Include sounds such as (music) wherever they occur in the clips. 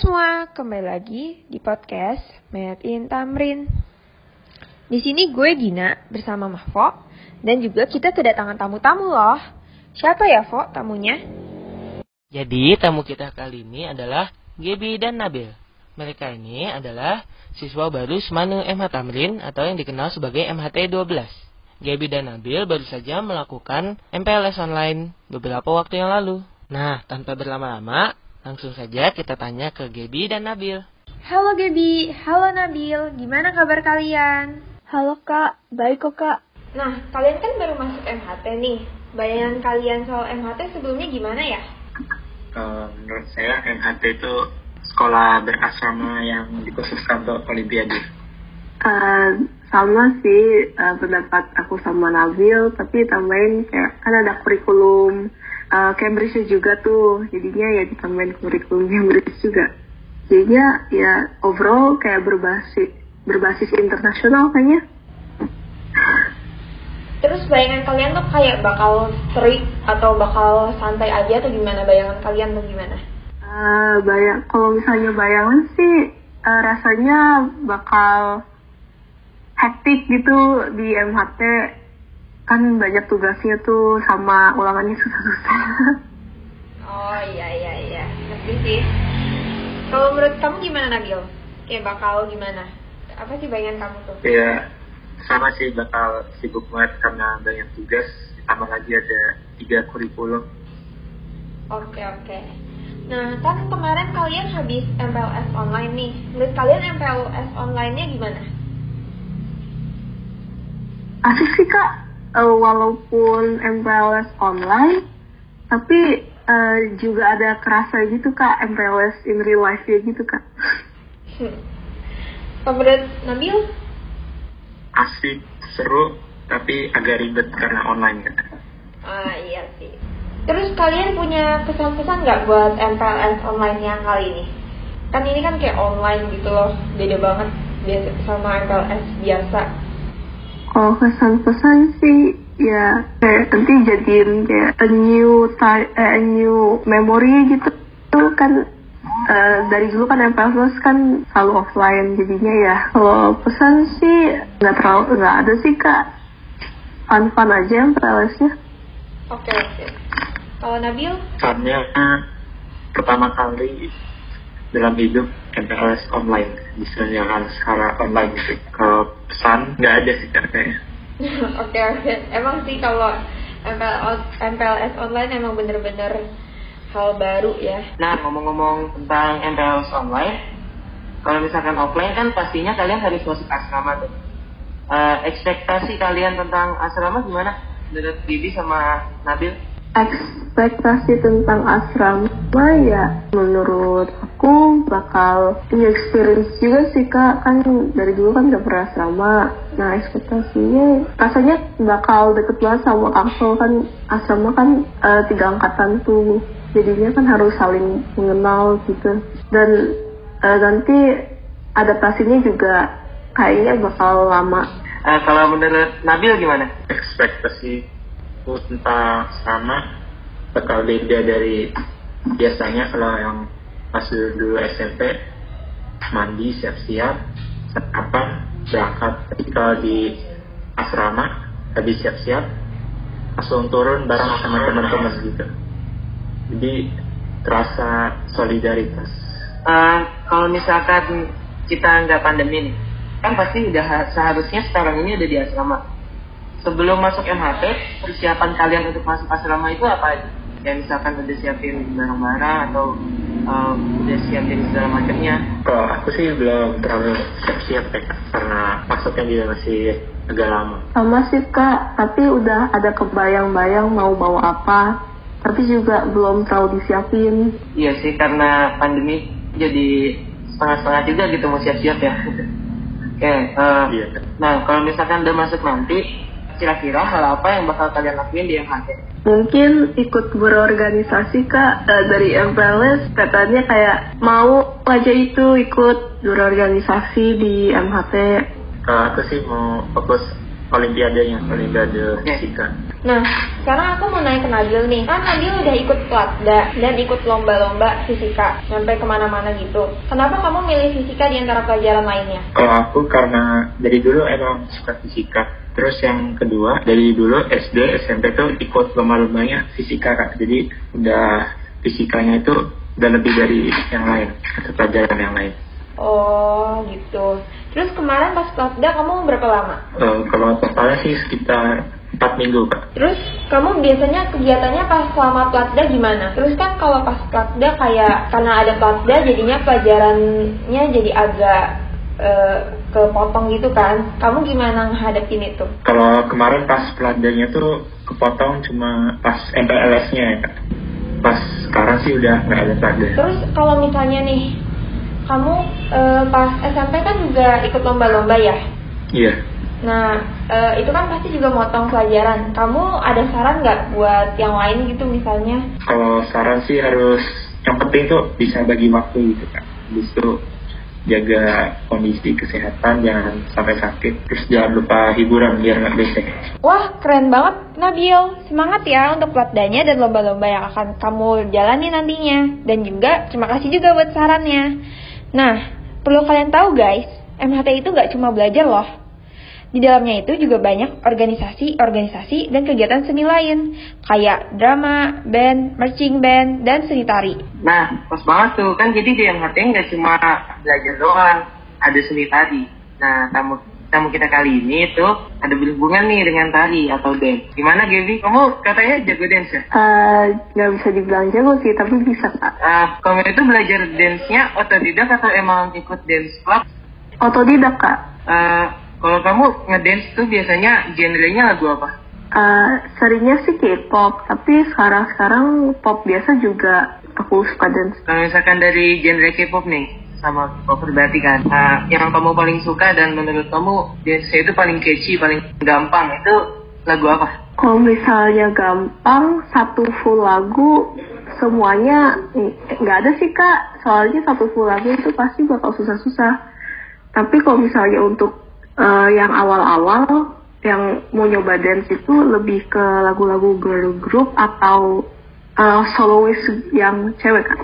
Semua, kembali lagi di podcast Made in Tamrin. Di sini gue Gina bersama Mahfo dan juga kita kedatangan tamu-tamu loh. Siapa ya, Fo, tamunya? Jadi tamu kita kali ini adalah Gebi dan Nabil. Mereka ini adalah siswa baru Semanu MH Tamrin atau yang dikenal sebagai MHT 12. Gebi dan Nabil baru saja melakukan MPLS online beberapa waktu yang lalu. Nah, tanpa berlama-lama, langsung saja kita tanya ke Gebi dan Nabil. Halo Gebi, halo Nabil, gimana kabar kalian? Halo kak, baik kok kak. Nah, kalian kan baru masuk MHT nih. Bayangan kalian soal MHT sebelumnya gimana ya? Uh, menurut saya MHT itu sekolah berasrama yang dikhususkan untuk Olimpiade. Uh, sama sih uh, pendapat aku sama Nabil, tapi tambahin kayak kan ada kurikulum uh, Cambridge juga tuh, jadinya ya ditambahin kurikulum Cambridge juga. Jadinya ya overall kayak berbasis berbasis internasional kayaknya. Terus bayangan kalian tuh kayak bakal strict atau bakal santai aja atau gimana bayangan kalian tuh gimana? Uh, bayang kalau misalnya bayangan sih uh, rasanya bakal hektik gitu di MHT kan banyak tugasnya tuh sama ulangannya susah-susah. Oh iya iya iya, ngerti sih. Kalau menurut kamu gimana Nabil? Kayak bakal gimana? Apa sih bayangan kamu tuh? Ya sama sih bakal sibuk banget karena banyak tugas, ditambah lagi ada tiga kurikulum. Oke oke. Nah kan kemarin kalian habis MPLS online nih. Menurut kalian MPLS online-nya gimana? Asik sih kak, uh, walaupun MPLS online, tapi uh, juga ada kerasa gitu kak MPLS in real life ya gitu kak. (laughs) Menurut Nabil? Asik, seru, tapi agak ribet karena online kan. Ah iya sih. Terus kalian punya pesan-pesan nggak buat MPLS online yang kali ini? Kan ini kan kayak online gitu loh, beda banget biasa sama MPLS biasa. Kalau kesan-pesan sih ya kayak nanti jadiin kayak a new ty- eh, a new memory gitu tuh kan uh, dari dulu kan MPLS kan selalu offline jadinya ya kalau pesan sih nggak terlalu nggak ada sih kak fun fun aja MPLS-nya. Oke oke. Kalau Nabil? Karena pertama kali dalam hidup MPLS online diselenggarakan secara online gitu. Kalau pesan nggak ada sih kayaknya. (laughs) Oke oke. Emang sih kalau MPLS, MPLS online emang bener-bener hal baru ya. Nah, ngomong-ngomong tentang MPLS online, kalau misalkan offline kan pastinya kalian harus masuk asrama tuh. Uh, ekspektasi kalian tentang asrama gimana? Menurut Bibi sama Nabil? Ekspektasi tentang asrama ya menurut aku bakal punya experience juga sih kak. Kan dari dulu kan udah pernah asrama. Nah ekspektasinya rasanya bakal deket banget sama kangsel kan asrama kan uh, tiga angkatan tuh. Jadinya kan harus saling mengenal gitu. Dan uh, nanti adaptasinya juga kayaknya bakal lama. Uh, kalau menurut Nabil gimana? Ekspektasi tentang sama bakal beda dari biasanya kalau yang pas dulu SMP mandi siap-siap apa berangkat. Ketika di asrama habis siap-siap langsung turun bareng sama teman-teman gitu. Jadi terasa solidaritas. Uh, kalau misalkan kita nggak pandemi nih kan pasti udah seharusnya sekarang ini udah di asrama. Sebelum masuk MHT persiapan kalian untuk masuk asrama itu apa aja? Kayak misalkan udah siapin barang-barang atau um, udah siapin segala macamnya? Kalau aku sih belum terlalu siap-siap ya, karena masuknya juga masih agak lama. Sama sih kak, tapi udah ada kebayang-bayang mau bawa apa, tapi juga belum terlalu disiapin. Iya sih, karena pandemi jadi setengah-setengah juga gitu mau siap-siap ya. (laughs) Oke, okay, uh, iya. nah kalau misalkan udah masuk nanti, kira-kira hal apa yang bakal kalian lakuin di MHT? Mungkin ikut berorganisasi kak uh, dari MPLS katanya kayak mau aja itu ikut berorganisasi di MHT. Uh, aku sih mau fokus olimpiadenya, olimpiade fisika. Nah, sekarang aku mau nanya ke Nabil nih. Kan Nabil udah ikut platda dan ikut lomba-lomba fisika sampai ke mana-mana gitu. Kenapa kamu milih fisika di antara pelajaran lainnya? Kalau aku karena dari dulu emang suka fisika. Terus yang kedua, dari dulu SD, SMP tuh ikut lomba-lombanya fisika kak. Jadi udah fisikanya itu udah lebih dari yang lain, atau pelajaran yang lain. Oh gitu. Terus kemarin pas platda kamu berapa lama? Eh, kalau totalnya sih sekitar 4 minggu kak. Terus kamu biasanya kegiatannya pas selama platda gimana? Terus kan kalau pas platda kayak karena ada platda jadinya pelajarannya jadi agak eh, kepotong gitu kan? Kamu gimana menghadapin itu? Kalau kemarin pas peladanya tuh kepotong cuma pas MPLS-nya ya kak. Pas sekarang sih udah nggak ada pelada. Terus kalau misalnya nih kamu eh, pas SMP kan juga ikut lomba-lomba ya? Iya. Nah, eh, itu kan pasti juga motong pelajaran. Kamu ada saran nggak buat yang lain gitu misalnya? Kalau saran sih harus yang penting tuh bisa bagi waktu gitu. Habis itu jaga kondisi kesehatan jangan sampai sakit. Terus jangan lupa hiburan biar nggak bete. Wah, keren banget Nabil. Semangat ya untuk platdanya dan lomba-lomba yang akan kamu jalani nantinya. Dan juga terima kasih juga buat sarannya. Nah, perlu kalian tahu guys, MHT itu nggak cuma belajar loh. Di dalamnya itu juga banyak organisasi-organisasi dan kegiatan seni lain, kayak drama, band, marching band, dan seni tari. Nah, pas banget tuh. Kan jadi di MHT nggak cuma belajar doang, ada seni tari. Nah, tamu tamu kita kali ini tuh ada berhubungan nih dengan tari atau dance. Gimana Gaby? Kamu katanya jago dance ya? Eh, nggak bisa dibilang jago sih, tapi bisa kak. Ah, kamu itu belajar dance-nya otodidak atau emang ikut dance club? Otodidak kak. Ah, kalau kamu ngedance tuh biasanya genrenya lagu apa? Eh, seringnya sih K-pop, tapi sekarang-sekarang pop biasa juga aku suka dance. Kalau misalkan dari genre K-pop nih, sama K-pop berarti kan, ah, yang kamu paling suka dan menurut kamu dance itu paling catchy, paling gampang itu lagu apa? Kalau misalnya gampang, satu full lagu semuanya eh, nggak ada sih kak. Soalnya satu full lagu itu pasti bakal susah-susah. Tapi kalau misalnya untuk eh, yang awal-awal, yang mau nyoba dance itu lebih ke lagu-lagu girl group atau eh, soloist yang cewek kak.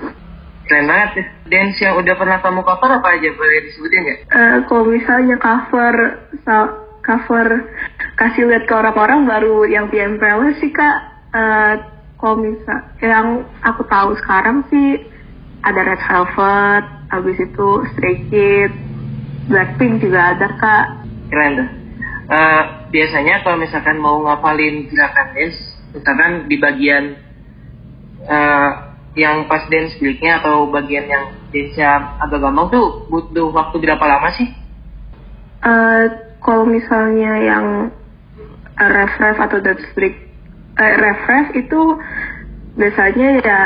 Keren banget ya. Dance yang udah pernah kamu cover apa aja? Boleh disebutin nggak? Eh, kalau misalnya cover cover kasih lihat ke orang-orang baru yang PMPL sih kak Eh, kalau misal yang aku tahu sekarang sih ada Red Velvet habis itu Stray Kids Blackpink juga ada kak Keren tuh. Eh, biasanya kalau misalkan mau ngapalin gerakan dance, misalkan di bagian eh, yang pas dance breaknya atau bagian yang dance-nya agak gampang tuh butuh waktu berapa lama sih? Eh, kalau misalnya yang eh, ref-ref atau dance break eh, ref-ref itu biasanya ya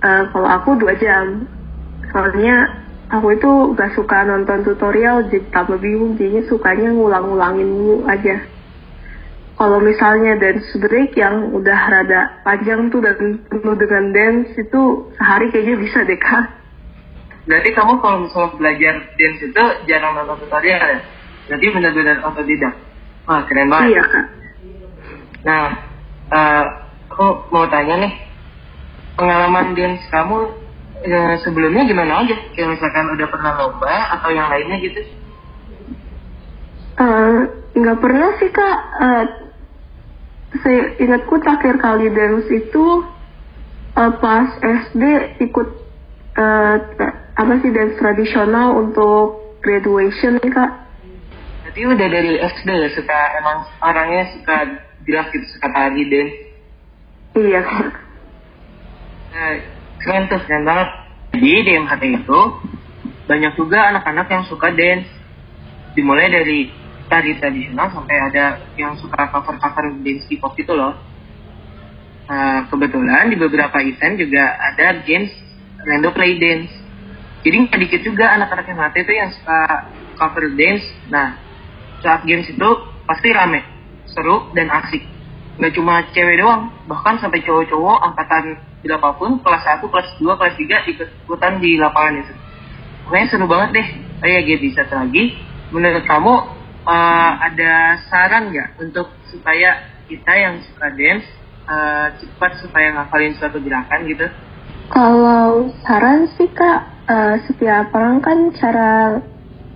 eh, kalau aku dua jam soalnya aku itu gak suka nonton tutorial jadi tambah bingung jadinya sukanya ngulang-ngulangin dulu aja kalau misalnya dance break yang udah rada panjang tuh dan penuh dengan dance itu sehari kayaknya bisa deh kak Berarti kamu kalau misalnya belajar dance itu jarang nonton tutorial ya? Berarti benar-benar otodidak. Wah keren banget. iya kak Nah, eh, aku mau tanya nih, pengalaman dance kamu eh, sebelumnya gimana aja? Kayak misalkan udah pernah lomba atau yang lainnya gitu? Eh, nggak pernah sih kak. Eh, saya ingatku terakhir kali dance itu eh, pas SD ikut tra- apa sih dance tradisional untuk graduation kak. Berarti udah dari SD ya suka emang orangnya suka gerak gitu, suka tari dance. Iya kak. Nah, keren tuh, keren banget. Jadi di MHT itu banyak juga anak-anak yang suka dance. Dimulai dari tari tradisional sampai ada yang suka cover-cover dance K-pop gitu loh. Nah, kebetulan di beberapa event juga ada games random play dance. Jadi nggak dikit juga anak-anak MHT itu yang suka cover dance. Nah, saat games itu pasti rame, seru dan asik. Nggak cuma cewek doang, bahkan sampai cowok-cowok angkatan berapapun, kelas 1, kelas 2, kelas 3 ikut ikutan di lapangan itu. Pokoknya seru banget deh. Oh ya, Gaby, satu lagi. Menurut kamu, eh, ada saran nggak untuk supaya kita yang suka dance uh, cepat supaya ngafalin suatu gerakan gitu? Kalau saran sih kak, uh, setiap orang kan cara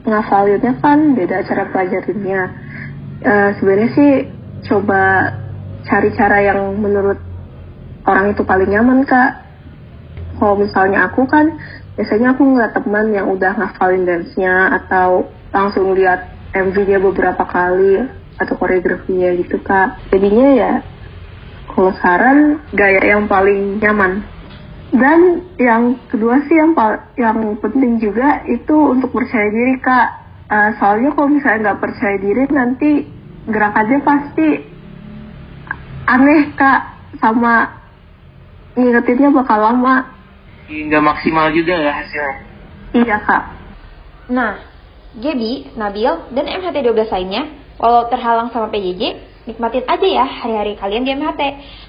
ngafalinnya kan beda cara pelajarinya. Uh, Sebenarnya sih coba cari cara yang menurut orang itu paling nyaman kak. Kalau misalnya aku kan biasanya aku ngeliat teman yang udah ngafalin dance-nya atau langsung lihat MV-nya beberapa kali atau koreografinya gitu kak. Jadinya ya kalau saran gaya yang paling nyaman dan yang kedua sih yang yang penting juga itu untuk percaya diri kak uh, soalnya kalau misalnya nggak percaya diri nanti gerakannya pasti aneh kak sama ngingetinnya bakal lama nggak maksimal juga ya hasilnya iya kak nah Gaby, Nabil, dan MHT12 lainnya, walau terhalang sama PJJ, nikmatin aja ya hari-hari kalian di MHT.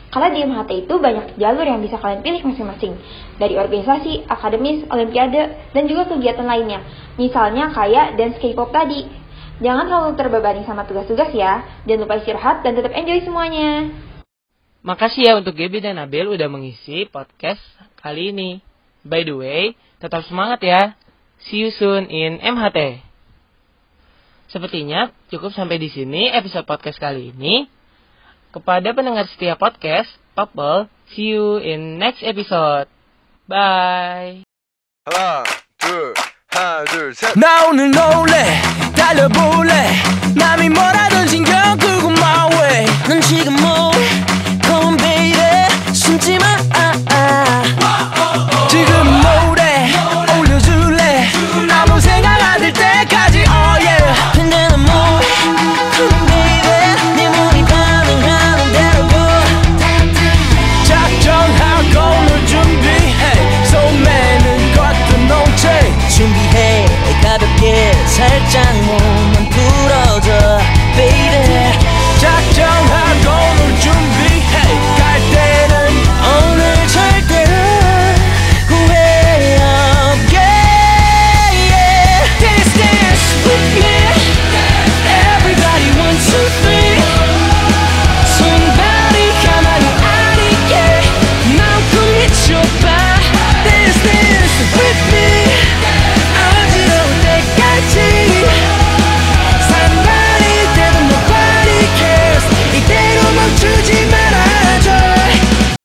Karena di MHT itu banyak jalur yang bisa kalian pilih masing-masing. Dari organisasi, akademis, olimpiade, dan juga kegiatan lainnya. Misalnya kayak dance K-pop tadi. Jangan terlalu terbebani sama tugas-tugas ya. Jangan lupa istirahat dan tetap enjoy semuanya. Makasih ya untuk Gaby dan Nabil udah mengisi podcast kali ini. By the way, tetap semangat ya. See you soon in MHT. Sepertinya cukup sampai di sini episode podcast kali ini. Kepada pendengar setiap podcast, Popble, see you in next episode. Bye. 하나, 둘, 하나, 둘, 셋. 나 오늘 놀래, 달려볼래. 남이 뭐라든 신경 끄고 my way. 넌 지금